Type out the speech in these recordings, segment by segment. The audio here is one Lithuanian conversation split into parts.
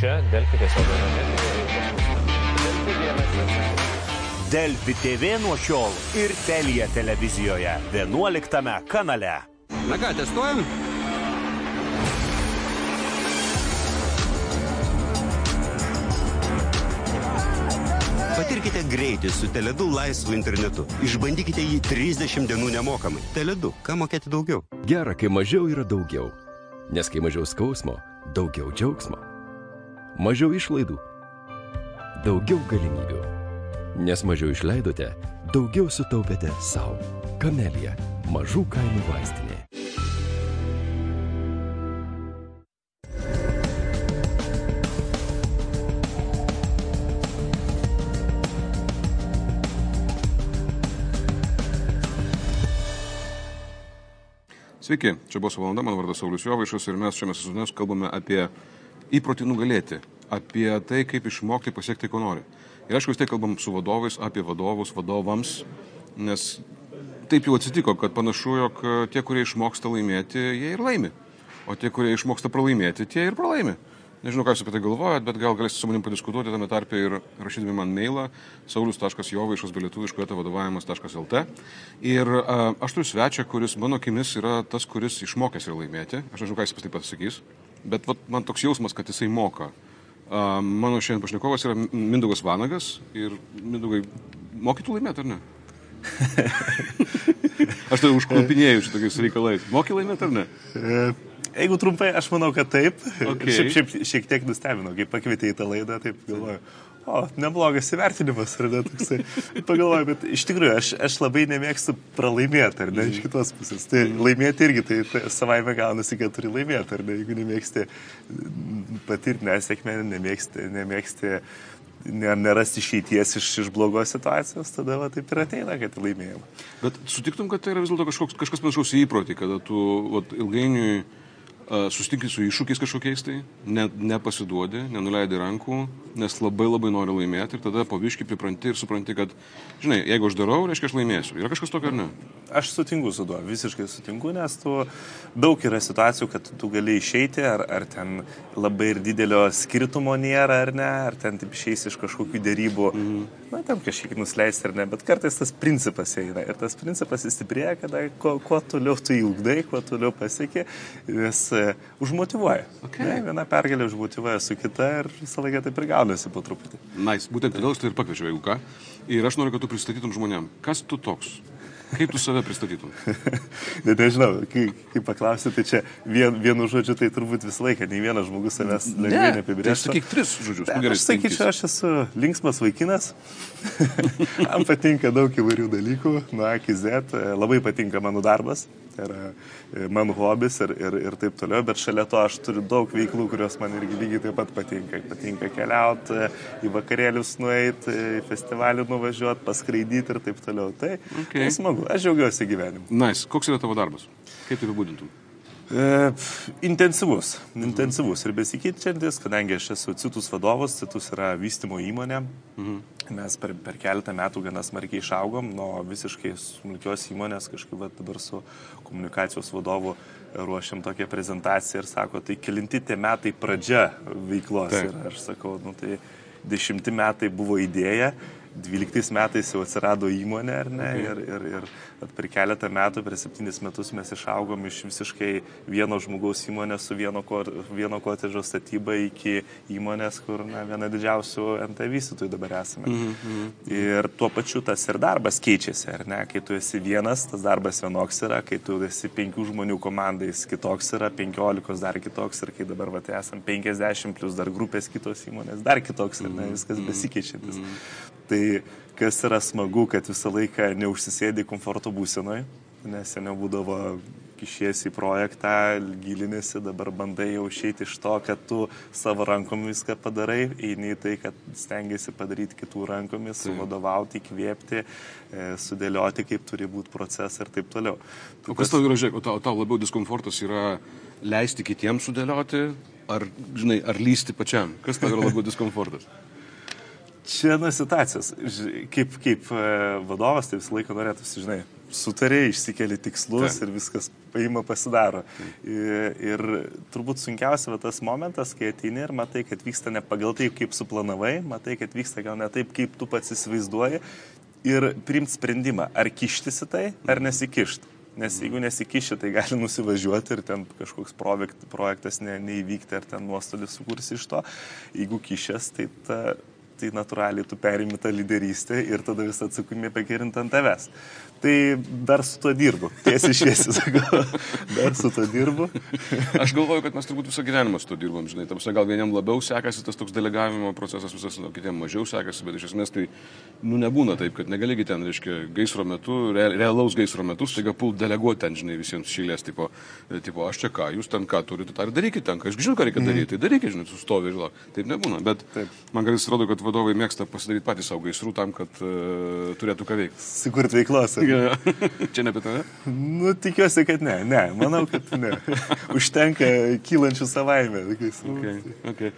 Čia Delfi tiesiog Delfi TV nuo šiol ir Telija televizijoje 11 kanale. Na ką, testuojam? Patirkite greitį su Teledu laisvu internetu. Išbandykite jį 30 dienų nemokamai. Teledu, ką mokėti daugiau? Gera, kai mažiau yra daugiau. Nes kai mažiau skausmo, daugiau džiaugsmo. Mažiau išlaidų, daugiau galimybių. Nes mažiau išleidote, daugiau sutaupėte savo. Kamelija - mažų kainų vaistinė. Sveiki, čia buvo valanda, mano vardas Saulis Jovaišas ir mes šiame sezone kalbame apie įprotį nugalėti, apie tai, kaip išmokti pasiekti, ko nori. Ir aišku, vis tiek kalbam su vadovais, apie vadovus, vadovams, nes taip jau atsitiko, kad panašu, jog tie, kurie išmoksta laimėti, jie ir laimi, o tie, kurie išmoksta pralaimėti, tie ir pralaimi. Nežinau, ką jūs apie tai galvojat, bet gal galėsite su manim padiskutuoti tame tarpe ir rašydami man mailą saulius.jovaišas belietuviško eta vadovavimas.lt. Ir a, aš turiu svečią, kuris mano akimis yra tas, kuris išmokęs ir laimėti. Aš nežinau, ką jis taip pasakys, bet vat, man toks jausmas, kad jisai moka. Mano šiandien pašnekovas yra Mindaugas Vanagas ir Mindaugai, mokytų laimėti ar ne? aš tai užklupinėjau šitokiais reikalais. Moky laimėti ar ne? Jeigu trumpai, aš manau, kad taip. Okay. Šiaip, šiaip šiek tiek nustebino, kai pakvietė į tą laidą, taip galvoju. O, neblogas įvertinimas, ar ne toksai. Pagalvoju, bet iš tikrųjų aš, aš labai nemėgstu pralaimėti, ar ne, iš kitos pusės. Tai laimėti irgi, tai, tai savaime gaunasi, kad turi laimėti, ar ne, jeigu nemėgsti patirti nesėkmę, nemėgsti, nemėgsti nerasti išeities iš, iš blogos situacijos, tada va, taip ir ateina, kad laimėjom. Bet sutiktum, kad tai yra vis dėlto kažkoks, kažkas panašaus į įprotį, kada tu vat, ilgainiui susitinki su iššūkiais kažkokiais tai, ne, nepasiduodi, nenuleidi rankų, nes labai labai nori laimėti ir tada paviškai pripranti ir supranti, kad, žinai, jeigu aš darau, reiškia aš laimėsiu. Yra kažkas tokio ar ne? Aš sutinku su tuo, visiškai sutinku, nes tu daug yra situacijų, kad tu gali išeiti, ar, ar ten labai ir didelio skirtumo nėra, ar ne, ar ten taip išeisi iš kažkokių dėrybų, mm. na, ten kažkiek nusileisti ar ne, bet kartais tas principas eina ir tas principas įstiprėja, kada kuo, kuo toliau tu įugdai, kuo toliau pasieki, nes užmotivuoja. Okay. Ne, viena pergalė užmotivuoja su kita ir visą laiką taip ir gaunasi po truputį. Na, nice. būtent todėl aš tai ir pakviečiau, jeigu ką. Ir aš noriu, kad tu pristatytum žmonėm, kas tu toks. Kaip tu save pristatytum? Net nežinau, kai, kai paklausai, tai čia vien, vienu žodžiu, tai turbūt visą laiką, nei vienas žmogus savęs lengvai Tai neapibrėžtų. sakyk tris žodžius. Bet Nu, gerai, aš sakyčiau, aš esu linksmas vaikinas. Man patinka daug įvairių dalykų, nuo A iki Z. Labai patinka mano darbas, yra e, mano hobis ir, ir, ir taip toliau, bet šalia to aš turiu daug veiklų, kurios man irgi lygiai taip pat patinka. Patinka keliauti, į vakarėlius nueiti, į festivalį nuvažiuoti, paskraidyti ir taip toliau. Tai, Okay. tai smagu, aš džiaugiuosi gyvenimu. Nice. Koks yra tavo darbas? Kaip tai apibūdintum? E, intensyvus, intensyvus ir besikeičiantis, kadangi aš esu CITUS vadovas, CITUS yra vystimo įmonė. Mhm. Mes per, per keletą metų gana smarkiai išaugom nuo visiškai smulkios įmonės, kažkaip dabar su komunikacijos vadovu ruošiam tokią prezentaciją ir sako, tai kilinti tie metai pradžia veiklos. Taip. Ir aš sakau, nu tai dešimti metai buvo idėja. 12 metais jau atsirado įmonė, ar ne? Okay. Ir, ir, ir vat per keletą metų, per septynis metus mes išaugom iš visiškai vieno žmogaus įmonės su vieno, ko, vieno kotežo statyba iki įmonės, kur na, viena didžiausių NT vystytojų dabar esame. Mm -hmm. Ir tuo pačiu tas ir darbas keičiasi, ar ne? Kai tu esi vienas, tas darbas vienoks yra, kai tu esi penkių žmonių komandais, kitoks yra, penkiolikos dar kitoks ir kai dabar vat, esam 50 plus dar grupės kitos įmonės, dar kitoks, ar ne? Viskas besikeičiantis. Mm -hmm. Tai kas yra smagu, kad visą laiką neužsisėdi komforto būsenoje, nes seniau būdavo kišiesi į projektą, gilinėsi, dabar bandai jau išeiti iš to, kad tu savo rankom viską padarai, eini į tai, kad stengiasi padaryti kitų rankomis, suvadovauti, įkvėpti, e, sudėlioti, kaip turi būti procesas ir taip toliau. O kas tau žiūrėk, o tau, tau labiau diskomfortas yra leisti kitiems sudėlioti, ar, žinai, ar lysti pačiam? Kas tau yra labiau diskomfortas? Čia nuo situacijos. Kaip, kaip e, vadovas, tai visą laiką norėtųsi, žinai, sutarė, išsikeli tikslus Taip. ir viskas paima pasidaro. Ir, ir turbūt sunkiausia tas momentas, kai ateini ir matai, kad vyksta ne pagal taip, kaip suplanavai, matai, kad vyksta gal ne taip, kaip tu pats įsivaizduoji ir priimti sprendimą, ar kištis į tai, ar nesikišti. Nes jeigu nesikiši, tai gali nusivažiuoti ir ten kažkoks projekt, projektas ne, neįvykti, ar ten nuostolį sukursi iš to. Jeigu kišęs, tai, ta, tai natūraliai tu perimi tą lyderystę ir tada visą atsakomybę pagerinti ant tavęs. Tai dar su tuo dirbu. Tiesiai šviesiai sakau. Dar su tuo dirbu. Aš galvoju, kad mes turbūt visą gyvenimą su to dirbam, žinai. Tamsi, gal vieniem labiau sekasi tas toks delegavimo procesas, visas, nu, kitiem mažiau sekasi, bet iš esmės tai, nu, nebūna taip, kad negaligi ten, reiškia, gaisro metu, re, realaus gaisro metu, staiga pult deleguoti ten, žinai, visiems šilės, tipo, e, tipo, aš čia ką, jūs ten ką turite, tą ir darykite ten, ką aš žinau, ką reikia daryti, tai darykite, žinai, sustovi ir lauk. Taip nebūna, bet Taip. man kartais atrodo, kad vadovai mėgsta pasidaryti patys savo gaisrų tam, kad uh, turėtų ką veikti. Sikurti veiklos. ar ne? Čia ne apie tave? Nu, tikiuosi, kad ne. Ne, manau, kad ne. Užtenka kylančių savaime. Okay, okay.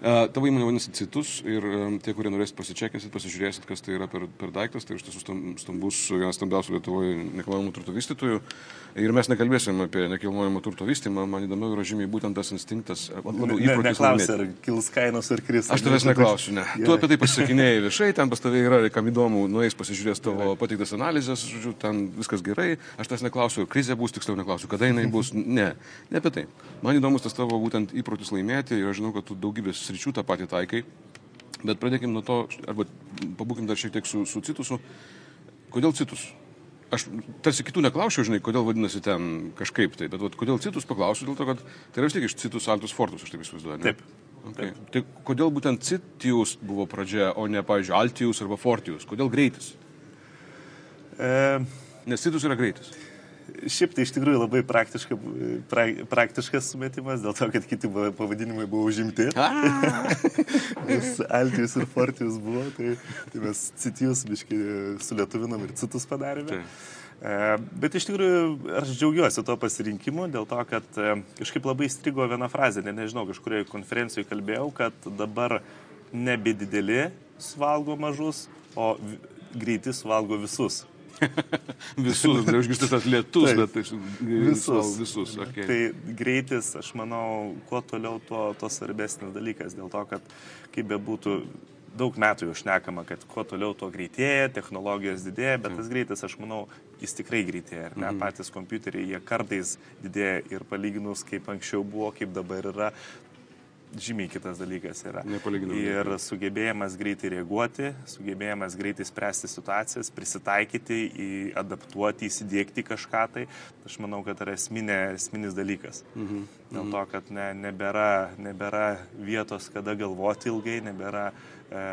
Uh, tavo įmonė vadinasi Citus ir um, tie, kurie norėsit pasičiakėsit, pasižiūrėsit, kas tai yra per, per daiktas, tai iš tiesų stam- stambus, vienas stambiausių Lietuvoje nekilnojamo turto vystytojų. Ir mes nekalbėsim apie nekilnojamo turto vystymą, man įdomiau yra žymiai būtent tas instinktas, e, labiau įprotis neklausia, laimėti. ar kils kainos ar kris. Aš tavęs neklausiu, ne. Tu apie tai pasisakinėjai viešai, ten pas tavai yra, kam įdomu, nueis pasižiūrės tavo pateiktas analizės, žodžiu, ten viskas gerai. Aš tas neklausiu, krizė bus, tiksliau neklausiu, kada jinai bus. Ne, ne apie tai. Man įdomus tas tavo būtent įprotis laimėti ir aš žinau, kad tu daugybės sričių tą patį taikai. Bet pradėkim nuo to, arba pabūkim dar šiek tiek su, su citusu. Kodėl citus? Aš tarsi kitų neklausiau, žinai, kodėl vadinasi ten kažkaip tai, bet vat, kodėl citus paklausiu, dėl to, kad tai yra vis tiek iš citus altus fortus, aš taip įsivaizduoju. ne? Taip. Okay. Tai kodėl būtent Citius buvo pradžia, o ne, pavyzdžiui, Altius arba Fortius? Kodėl greitis? E, Nes Citus yra greitis. Šiaip tai iš tikrųjų labai praktiška, pra, praktiškas sumetimas, dėl to, kad kiti va- pavadinimai buvo užimti. Nes Altijus ir Fortijus buvo, tai, tai mes Citijus biškai sulietuvinom ir Citus padarėme. Taip. E, Bet iš tikrųjų aš džiaugiuosi tuo pasirinkimu dėl to, kad e, kažkaip labai strigo viena frazė, ne, nežinau, kažkurioje konferencijoje kalbėjau, kad dabar nebe dideli suvalgo mažus, o greiti suvalgo visus. Visus, tai užgirsti tas lietus, Taip. bet tai Visus. Visus, okay. Tai greitis, aš manau, kuo toliau, tuo, tuo svarbesnis dalykas. Dėl to, kad kaip bebūtų, daug metų jau šnekama, kad kuo toliau, tuo greitėja, technologijos didėja, bet tas greitis, aš manau, jis tikrai greitėja. Ne, patys kompiuteriai, jie kartais didėja ir palyginus, kaip anksčiau buvo, kaip dabar yra. Žymiai kitas dalykas yra. Ir sugebėjimas greitai reaguoti, sugebėjimas greitai spręsti situacijas, prisitaikyti, adaptuoti, įsidėkti kažką tai, aš manau, kad yra esminė, esminis dalykas. Mhm. Dėl to, kad ne, nebėra, nebėra vietos, kada galvoti ilgai, nebėra e,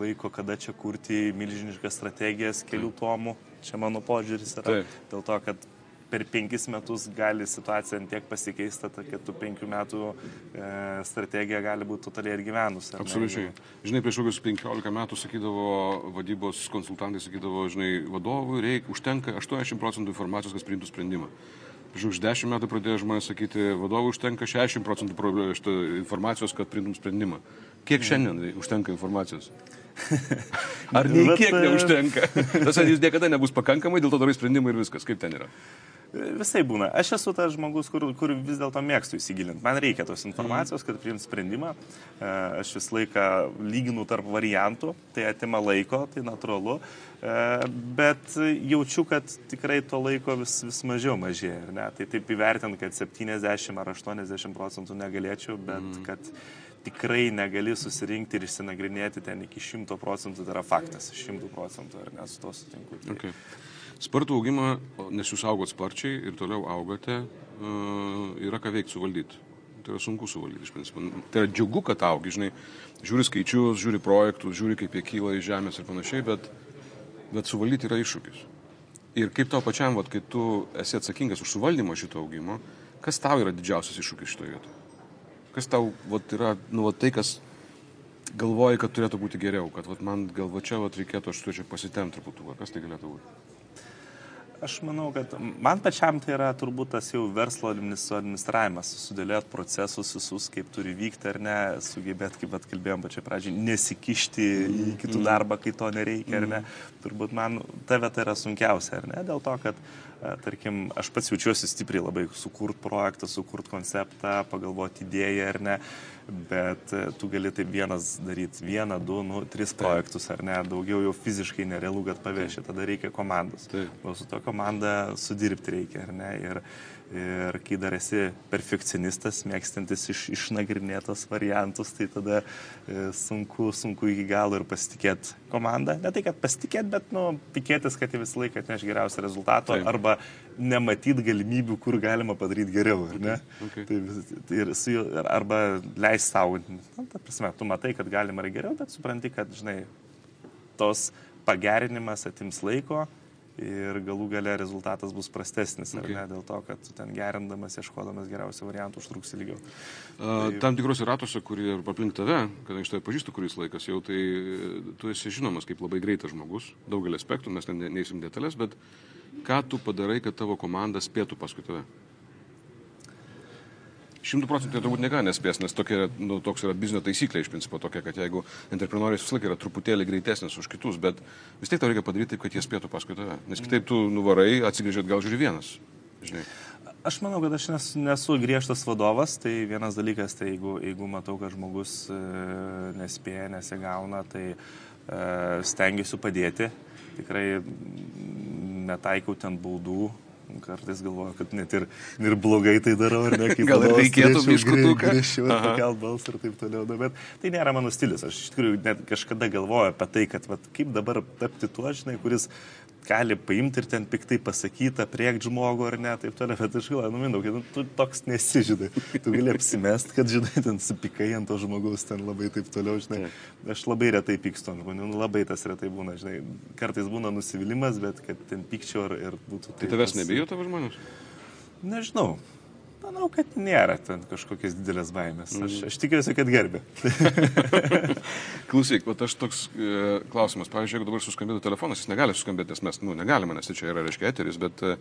laiko, kada čia kurti milžiniškas strategijas kelių tomų. Čia mano požiūris yra. Taip. Dėl to, kad per penkis metus gali situacija tiek pasikeisti, kad tų penkių metų e, strategija gali būti totaliai ir gyvenus. ar ne? Absoliučiai. Žinai, prieš kokius 15 metų sakydavo vadybos konsultantai, sakydavo, žinai, vadovui reikia, užtenka 80 procentų informacijos, kas priimtų sprendimą. Prieš už 10 metų pradėjo žmonės sakyti, vadovui užtenka 60 procentų informacijos, kad priimtum sprendimą. Kiek šiandien rei- užtenka informacijos? Ar nei Bet, kiek e, neužtenka? Tas jis niekada nebus pakankamai, dėl to darai sprendimą ir viskas. Kaip ten yra? Visai būna. Aš esu tas žmogus, kur, kur vis dėlto mėgstu įsigilinti. Man reikia tos informacijos, kad priimt sprendimą. E, Aš visą laiką lyginu tarp variantų, tai atima laiko, tai natūralu. E, Bet jaučiu, kad tikrai to laiko vis, vis mažiau mažėja. ne? Tai taip įvertint, kad 70 ar 80 procentų negalėčiau, bet mm. kad tikrai negali susirinkti ir išsinagrinėti ten iki 100 procentų, tai yra faktas. 100 procentų, ar ne, su to sutinku. Tai Okay. Spartų augimą, nes jūs augot sparčiai ir toliau augote, uh, yra ką veikti suvaldyti. Tai yra sunku suvaldyti iš principo. Tai yra džiugu, kad augi, žinai, žiūri skaičius, žiūri projektus, žiūri kaip jie kyla iš žemės ir panašiai, bet, bet suvaldyti yra iššūkis. Ir kaip tau pačiam, vat, kai tu esi atsakingas už suvaldymą šito augimo, kas tau yra didžiausias iššūkis šitoje vietoje? Kas tau vat, yra nu, vat, tai, kas galvoji, kad turėtų būti geriau, kad vat, man gal va čia vat, reikėtų, aš turėčiau pasitemti truputuką, kas tai galėtų būti? Aš manau, kad man pačiam tai yra turbūt tas jau verslo administravimas, sudėliot procesus visus, kaip turi vykti ar ne, sugebėti, kaip atkalbėjom pačiai pradžiai, nesikišti į kitų darbą, kai to nereikia ar ne. Turbūt man ta vieta yra sunkiausia, ar ne, dėl to, kad tarkim, aš pats jaučiuosi stipriai labai sukurt projektą, sukurt konceptą, pagalvoti idėją ar ne bet e, tu gali taip vienas daryti vieną, du, nu, tris projektus ar ne, daugiau jau fiziškai nerealu, kad paveši, tada reikia komandos. O su to komanda sudirbti reikia, ar ne? Ir, ir kai dar esi perfekcionistas, mėgstantis iš, išnagrinėtos variantus, tai tada e, sunku, sunku iki galo ir pasitikėti komandą. Ne tai, kad pasitikėti, bet, nu, tikėtis, kad jie visą laiką atneš geriausią rezultatą Taip. arba nematyti galimybių, kur galima padaryti geriau, ne? Okay. Tai, tai ir su arba leisti savo, nu, ta prasme, tu matai, kad galima ir geriau, bet supranti, kad, žinai, tos pagerinimas atims laiko ir galų gale rezultatas bus prastesnis, okay. ar ne, dėl to, kad ten gerindamas, ieškodamas geriausių variantų užtruks ilgiau. Uh, tai... Tam tikrose ratuose, kurie aplink tave, kadangi aš tave pažįstu kuris laikas, jau tai tu esi žinomas kaip labai greitas žmogus, daugelį aspektų, mes ten neįsim detalės, bet ką tu padarai, kad tavo komanda spėtų paskui tave? Šimtų procentų turbūt negali nespės, nes tokia, nu, toks yra biznio taisyklė iš principo tokia, kad jeigu entreprenorius vis laik yra truputėlį greitesnis už kitus, bet vis tiek tau reikia padaryti taip, kad jie spėtų paskui tave. Nes kitaip tu nuvarai, atsigrėžėt gal žiūri vienas. Žinai. Aš manau, kad aš nes, nesu griežtas vadovas, tai vienas dalykas, tai jeigu, jeigu matau, kad žmogus e, nespėja, nesigauna, tai e, stengiuosi padėti. Tikrai netaikau ten baudų. Kartais galvoju, kad net ir, ir blogai tai darau, ar ne? Gal ir reikėtų biškutuką. Grįžčiau, pakelt balsą ir taip toliau. Nu, bet tai nėra mano stilius. Aš iš tikrųjų net kažkada galvoju apie tai, kad vat, kaip dabar tapti tuo, žinai, kuris gali paimti ir ten piktai pasakyti, priekti žmogų ar ne, taip toliau, bet aš galvoju, nu, mindaugai, nu, tu toks nesižydai. Tu gali apsimest, kad, žinai, ten supikai ant to žmogaus, ten labai taip toliau, žinai. Aš labai retai pykstu ant žmonių, nu, labai tas retai būna, žinai. Kartais būna nusivylimas, bet kad ten pykčiau ir, ir būtų... Tai tavęs nebijo tavo žmonės? Nežinau. Manau, kad nėra ten kažkokios didelės baimės. Aš, aš tikiuosi, kad gerbė. Klausyk, bet aš toks e, klausimas. Pavyzdžiui, jeigu dabar suskambėtų telefonas, jis negali suskambėti, nes mes, nu, negalime, nes tai čia yra, reiškia, eteris, bet e,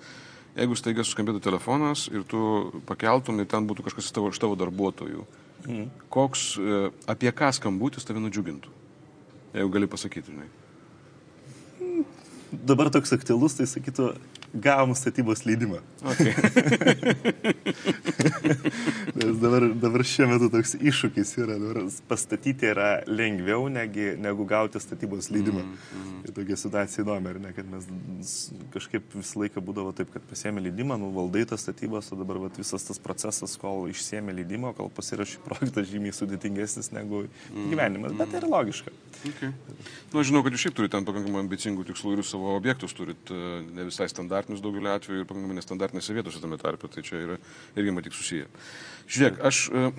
jeigu staiga suskambėtų telefonas ir tu pakeltum ir ten būtų kažkas iš tavo, iš tavo darbuotojų, mm. koks, e, apie ką skambutis tave nudžiugintų? Jeigu gali pasakyti, žinai. Dabar toks aktualus, tai sakytų, gavom statybos leidimą. Okay. Nes dabar, dabar šiuo metu toks iššūkis yra, dabar pastatyti yra lengviau negi, negu gauti statybos leidimą. Mm, mm. Tai tokia situacija įdomi, ar ne, kad mes kažkaip visą laiką būdavo taip, kad pasiemi leidimą, nuvaldai tas statybas, o dabar vat, visas tas procesas, kol išsiemi leidimą, kol pasirašy projektą žymiai sudėtingesnis negu mm, gyvenimas, bet tai yra logiška. Okay. Na, nu, žinau, kad jūs šiaip turite ten pakankamai ambicingų tikslų ir savo objektus turite ne visai standartinius standartinius daugeliu atveju ir pakankamai nestandartinėse vietose tame tarpe, tai čia yra irgi matyt susiję. Žiūrėk, aš, e,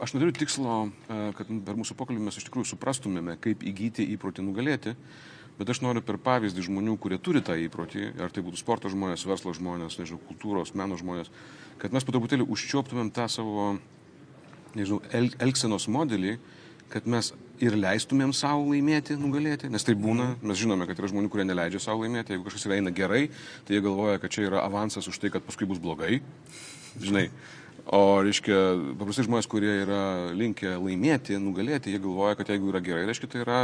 aš neturiu tikslo, e, kad per mūsų pokalbį mes iš tikrųjų suprastumėme, kaip įgyti įprotį nugalėti, bet aš noriu per pavyzdį žmonių, kurie turi tą įprotį, ar tai būtų sporto žmonės, verslo žmonės, nežinau, kultūros, meno žmonės, kad mes po truputėlį užčioptumėm tą savo, nežinau, el, elgsenos modelį, kad mes ir leistumėm savo laimėti, nugalėti, nes tai būna, mes žinome, kad yra žmonių, kurie neleidžia savo laimėti, jeigu kažkas eina gerai, tai jie galvoja, kad čia yra avansas už tai, kad paskui bus blogai, žinai. O, reiškia, paprastai žmonės, kurie yra linkę laimėti, nugalėti, jie galvoja, kad jeigu yra gerai, reiškia, tai yra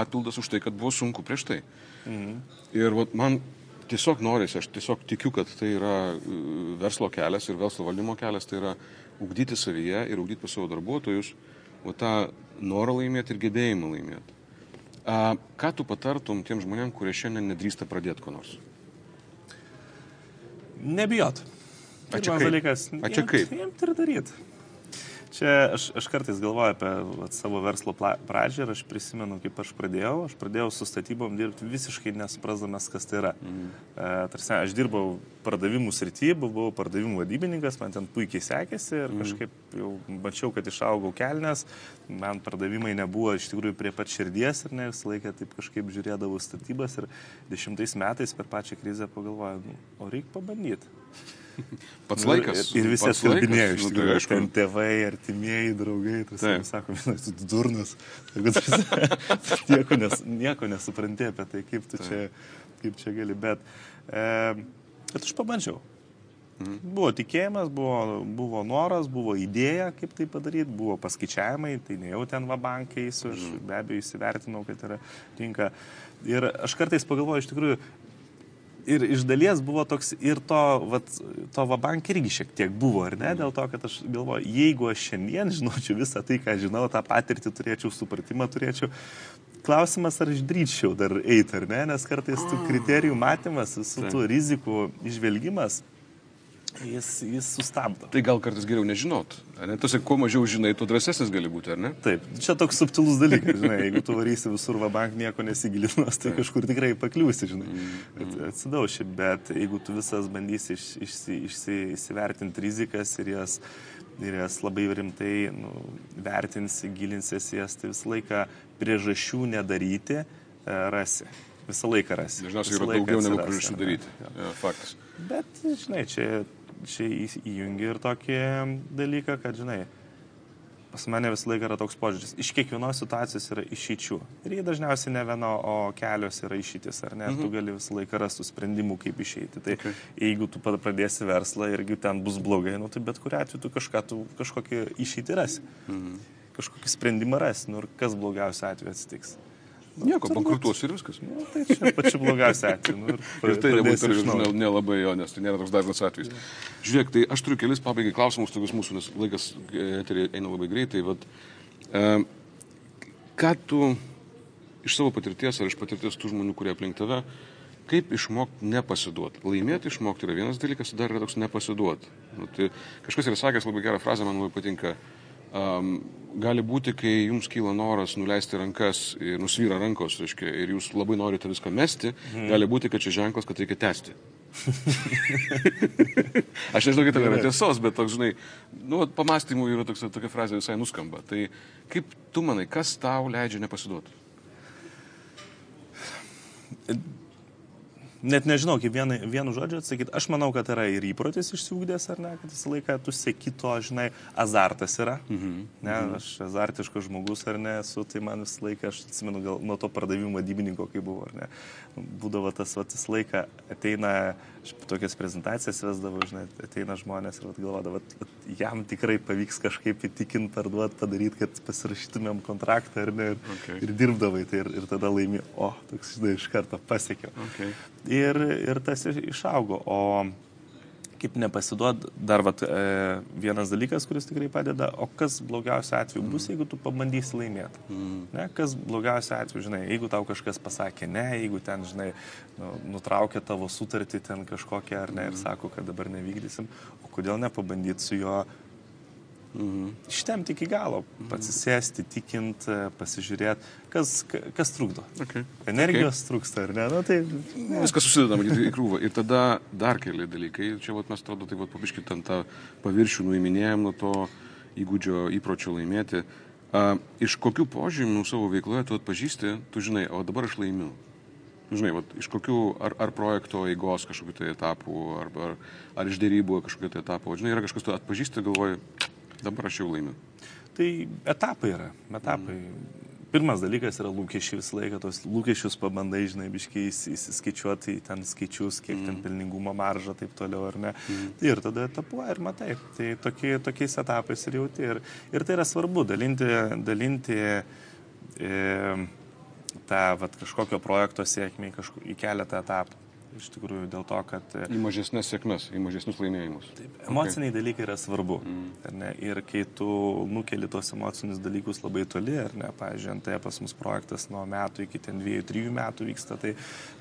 atpildas už tai, kad buvo sunku prieš tai. Mhm. Ir vat, man tiesiog norisi, aš tiesiog tikiu, kad tai yra e, verslo kelias ir verslo valdymo kelias, tai yra ugdyti savyje ir ugdyti pas savo darbuotojus, o tą norą laimėti ir gebėjimą laimėti. A, ką tu patartum tiem žmonėm, kurie šiandien nedrįsta pradėti ko nors? Nebijot. A čia kaip? Dalykas, A čia kaip? Jiems ir daryti. Čia aš, aš kartais galvoju apie vat, savo verslo pradžią ir aš prisimenu, kaip aš pradėjau. Aš pradėjau su statybom dirbti visiškai nesuprasdamas, kas tai yra. Mhm. E, tarsi, aš dirbau pardavimų srityje, buvau pardavimų vadybininkas, man ten puikiai sekėsi ir mhm. kažkaip jau mačiau, kad išaugau kelnes, man pardavimai nebuvo iš tikrųjų prie pat širdies ir ne visą laiką taip kažkaip žiūrėdavau statybas ir dešimtais metais per pačią krizę pagalvojau, nu, o reikia pabandyti. Pats laikas. Ir, ir visi atkalbinėjo iš nu, tikrųjų. Nu, ten tėvai, artimieji, draugai, tai sako, vienas, tu durnas. nieko, nes, nieko nesupranti apie tai, kaip tu čia, kaip čia gali. Bet E, bet aš pabandžiau. Buvo tikėjimas, buvo, buvo noras, buvo idėja, kaip tai padaryti, buvo paskaičiavimai, tai ne jau ten va bankai, aš be abejo įsivertinau, kad yra tinka. Ir aš kartais pagalvoju, iš tikrųjų, ir iš dalies buvo toks, ir to, vat, to vabank irgi šiek tiek buvo, ar ne? Dėl to, kad aš galvoju, jeigu aš šiandien žinočiau visą tai, ką žinau, tą patirtį turėčiau, supratimą turėčiau, klausimas, ar aš drįčiau dar eiti, ar ne? Nes kartais tų kriterijų matymas, su tų rizikų išvelgimas, jis, jis sustabdo. Tai gal kartais geriau nežinot. ar Ne? Tuose, kuo mažiau žinai, tuo drąsesnis gali būti, ar ne? Taip, čia toks subtilus dalykas, žinai, jeigu tu varysi visur vabank nieko nesigilinas, tai kažkur tikrai pakliūsi, žinai, mm. atsidauši, bet jeigu tu visas bandysi iš, išsi, išsi, įsivertinti rizikas ir jas, ir jas labai rimtai nu, vertinsi, gilinsiesi jas, tai visą laiką priežasčių nedaryti e, rasi. Visą laiką rasi. Dažniausiai yra daugiau negu priežasčių daryti. Ja, faktas. Bet, žinai, čia, čia įjungi ir tokį dalyką, kad, žinai, pas mane visą laiką yra toks požiūris. Iš kiekvienos situacijos yra išeičių. Ir jie dažniausiai ne viena, o kelios yra išeitis, ar ne? Mhm. Tu gali visą laiką rasti sprendimų, kaip išeiti. Tai okay. jeigu tu pradėsi verslą irgi ten bus blogai, nu, tai bet kuriu atveju tu kažką, tu kažkokį išeitį rasi. Mhm. Kažkokį sprendimą rasi. Nu, ir kas blogiausia atveju atsitiks. Nieko, bankrutuos ir viskas. Nu, tai čia pačiu blogiausia atveju. Nu, ir Ir tai nebūtų naujo. nelabai jo, nes tai nėra toks dažnas atvejis. Žiūrėk, tai aš turiu kelis pabaigai klausimus, tokius mūsų, nes laikas eterį eina labai greitai. Vat, e, ką tu iš savo patirties ar iš patirties tų žmonių, kurie aplink tave, kaip išmokti nepasiduoti? Laimėti išmokti yra vienas dalykas, dar yra toks nepasiduoti. Nu, tai kažkas yra sakęs labai gerą frazę, man labai patinka. Um, gali būti, kai jums kyla noras nuleisti rankas, ir nusvyra rankos, reiškia, ir jūs labai norite viską mesti, mm. gali būti, kad čia ženklas, kad reikia tęsti. Aš nežinau, kiek tai yra tiesos, bet toks, žinai, nu, pamastymų yra toks, tokia frazė visai nuskamba. Tai kaip tu manai, kas tau leidžia nepasiduoti? Net nežinau, kaip vienu, vienu žodžiu atsakyti. Aš manau, kad yra ir įprotis išsiugdęs, ar ne, kad visą laiką tu sėki to, žinai, azartas yra. Mhm. Ne, aš azartiškas žmogus, ar ne, esu, tai man visą laiką, aš atsimenu, gal nuo to pardavimų vadybininko, kai buvo, ar ne. Būdavo tas, va, visą laiką ateina, aš tokias prezentacijas vesdavau, žinai, ateina žmonės ir galvodavo, jam tikrai pavyks kažkaip įtikinti, parduoti, padaryti, kad pasirašytumėm kontraktą, ar ne, ir, Okay. ir dirbdavai, tai ir, ir tada laimi, o, toks, žinai, iš karto pasiekiau. Okay. Ir, ir tas išaugo. O kaip nepasiduot, dar vat, e, vienas dalykas, kuris tikrai padeda, o kas blogiausia atveju bus, jeigu tu pabandysi laimėti. Mm. Ne, kas blogiausia atveju, žinai, jeigu tau kažkas pasakė ne, jeigu ten, žinai, nu, nutraukė tavo sutartį ten kažkokią ar ne ir sako, kad dabar nevykdysim, o kodėl nepabandyti su juo Mhm. ištemti iki galo, pasisėsti, tikint, pasižiūrėti, kas, ka- kas trukdo. Okay. Energijos okay. trūksta, ar ne? Nu, tai, Ne. Viskas susideda į krūvą. Ir tada dar keli dalykai. Čia vat, mes atrodo, pat papiškit ant tą paviršių nuiminėjom nuo to įgūdžio, įpročio laimėti. A, iš kokių požymių savo veikloje tu atpažįsti, tu žinai, o dabar aš laimiu. Nu, Žinai, vat, iš kokių ar, ar projekto eigos kažkokiu tai etapu, ar, ar, ar iš dėrybų kažkokiu tai etapu. Žinai, yra kažkas tu atpažįsti, galvoji, dabar aš jau laimiu. Tai etapai yra, etapai. Mm. Pirmas dalykas yra lūkesčiai visą laiką, tos lūkesčius pabandai, žinai, biškiai įs- įsiskaičiuoti į ten skaičius, kiek mm. ten pelningumo marža, taip toliau, ar ne. Mm. Ir tada etapuoji ir matai. Tai tokie, tokiais etapais ir jauti. Ir, ir tai yra svarbu, dalinti, dalinti e, tą vat, kažkokio projekto sėkmę į, kažko, į keletą etapų. Iš tikrųjų, dėl to, kad e, Į mažesnės sėkmes, į mažesnius laimėjimus. Emociniai okay. dalykai yra svarbu. Mm. Ir kai tu nukeli tos emocinius dalykus labai toli, ar ne, pavyzdžiui, ant pas mus projektas nuo metų iki ten dviejų, trijų metų vyksta, tai,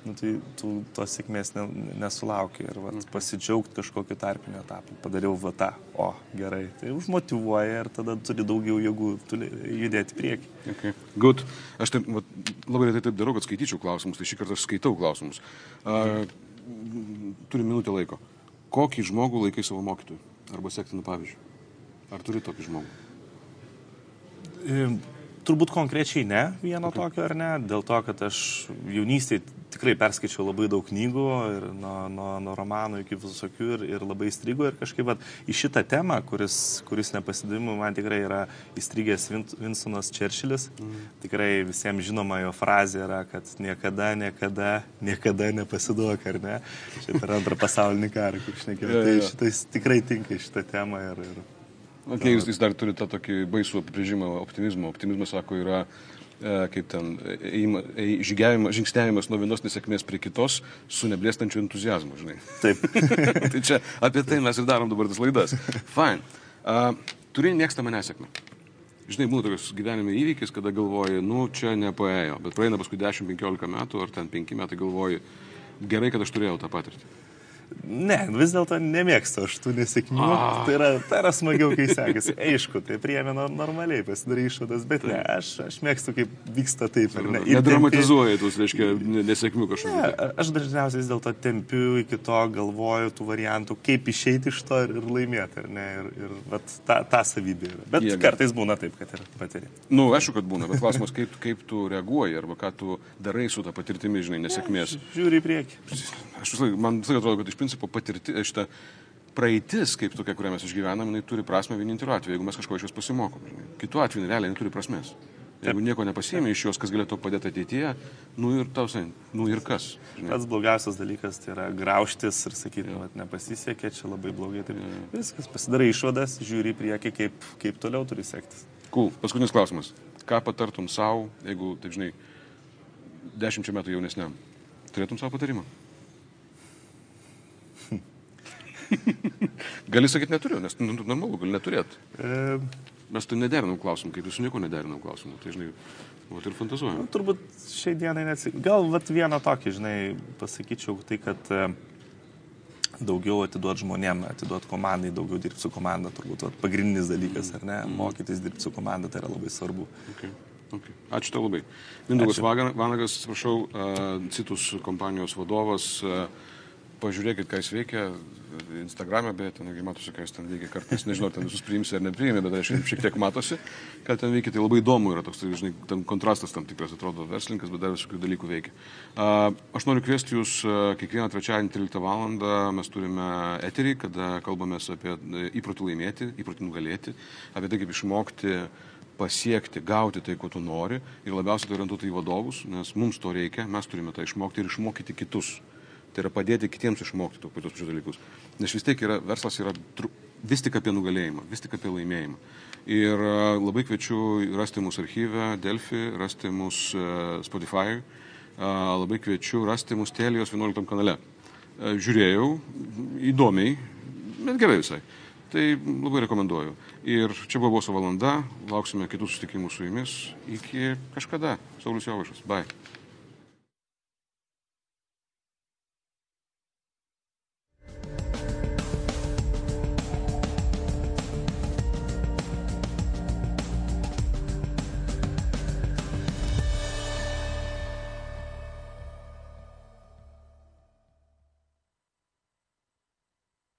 nu, tai tu tos sėkmės ne, nesulauki. Ir vat, mm. pasidžiaugti kažkokiu tarpiniu etapu. Padariau vatą, o gerai, tai užmotivuoja ir tada turi daugiau jėgų judėti į priekį. Okay. Good. Aš taip, vat, labai retai taip darau, kad skaityčiau klausimus, tai šį kartą aš skaitau klausimus. Uh, turi minutę laiko. Kokį žmogų laikai savo mokytoju? Arba sektinų pavyzdžių? Ar turi tokį žmogų? Turbūt konkrečiai ne vieno okay. tokio ar ne, dėl to, kad aš jaunystėje tikrai perskaičiau labai daug knygų ir nuo, nuo, nuo romanų iki visokių ir, ir labai įstrigo ir kažkaip vat, į šitą temą, kuris, kuris nepasidavimu man tikrai yra įstrigęs Winstonas Churchillis. Mm. Tikrai visiems žinoma jo frazė yra, kad niekada, niekada, niekada nepasiduok, ar ne? Čia per antrą pasaulinį karą, kaip šnekėjau. Tai šitais tikrai tinka šitą temą ir, ir Okay, jūs, jūs dar turite tą tokį baisų apibrėžimą optimizmo. Optimizmas, sako, yra e, kaip ten ėjima, ėj, žygiavimas, žingsniavimas nuo vienos nesėkmės prie kitos su neblėstančiu entuzijazmu, žinai. Taip. tai čia apie tai mes ir darom dabar tas laidas. Fine. Uh, turi mėgstamą nesėkmę. Žinai, būna tokios gyvenime įvykis, kada galvoji, nu, čia nepaėjo, bet praeina paskui 10-15 metų ar ten 5 metai galvoji, gerai, kad aš turėjau tą patirtį. Ne, vis dėlto nemėgstu aš tų nesėkmių. Ah. Tai, yra, tai yra smagiau, kai sekasi. Aišku, tai priėmė normaliai, pasidarai išvadas, bet ne, aš, aš mėgstu, kaip vyksta taip. Ne, nedramatizuoji tus, reiškia, nesėkmių kažkokių. Ne, aš dažniausiai vis dėlto tempiu iki to, galvoju tų variantų, kaip išeiti iš to ir laimėti, ne? Ir, ir vat, ta, ta savybė. Bet Jėga. kartais būna taip, kad ir patiri. Na, nu, aišku, kad būna, bet klausimas, kaip, kaip tu reaguoji arba ką tu darai su tą patirtimi, žinai, nesėkmės. Ne, žiūri į priekį. Aš vis laik, man vis laik atrodo, kad iš principo patirti, šitą praeitis, kaip tokia, kurią mes išgyvenam, jinai turi prasme vieninteliu atveju, jeigu mes kažko iš jos pasimokom. Kitu atveju realiai neturi prasmės. Jeigu nieko nepasėmė iš jos, kas galėtų padėti ateityje, nu ir tau, nu ir kas. Žinai. Pats blogiausias dalykas tai yra grauštis ir sakyti, kad nepasisekė, čia labai blogai. Taip, ja. Viskas, pasidarai išvadas, žiūri į priekį, kaip, kaip toliau turi sektis. Cool. Paskutinis klausimas. Ką patartum savo, jeigu, taip žinai, dešimčia metų jaunesniam? Turėtum savo patarimą? gali sakyti neturiu, nes nu, normalu, gali neturėti. E... Mes tu nederinam klausimų, kaip jūs nieko nederinam klausimų. Tai, žinai, vat ir fantazuojam. Nu, turbūt šiai dienai net... Gal vat vieną tokį, žinai, pasakyčiau, tai kad e, daugiau atiduot žmonėm, atiduot komandai, daugiau dirbti su komanda, turbūt vat, pagrindinis dalykas, ar ne? Mm. Mokytis dirbti su komanda, tai yra labai svarbu. Okay. Okay. Ačiū tau labai. Mindaugas Vanagas, atsiprašau, uh, Citus kompanijos vadovas. Uh, pažiūrėkit, ką jis veikia. Instagram'e, bet ten, matosi, ką jis ten veikia kartais, nežinau, ten visus priimsi ar nepriimė, bet aš šiek tiek matosi, ką ten veikia, tai labai įdomu yra toks, tai, žinai, ten kontrastas tam tikras, atrodo, verslininkas, bet dar visokių dalykų veikia. Aš noriu kviesti jūs kiekvieną trečiadienį 13 val. mes turime eterį, kada kalbame apie įprotį laimėti, įprotį nugalėti, apie tai, kaip išmokti pasiekti, gauti tai, ko tu nori ir labiausiai tai orientuoti į vadovus, nes mums to reikia, mes turime tą išmokti ir išmokyti kitus. Tai yra padėti kitiems išmokti tos pačius dalykus. Nes vis tiek yra, verslas yra vis tik apie nugalėjimą, vis tik apie laimėjimą. Ir labai kviečiu rasti mūsų archyvę Delphi, rasti mūsų Spotify, labai kviečiu rasti mūsų Telijos 11 kanale. Žiūrėjau, įdomiai, bet gerai visai. Tai labai rekomenduoju. Ir čia buvo Boso valanda, lauksime kitų susitikimų su jumis. Iki kažkada. Saulis Jovaišas. Bye.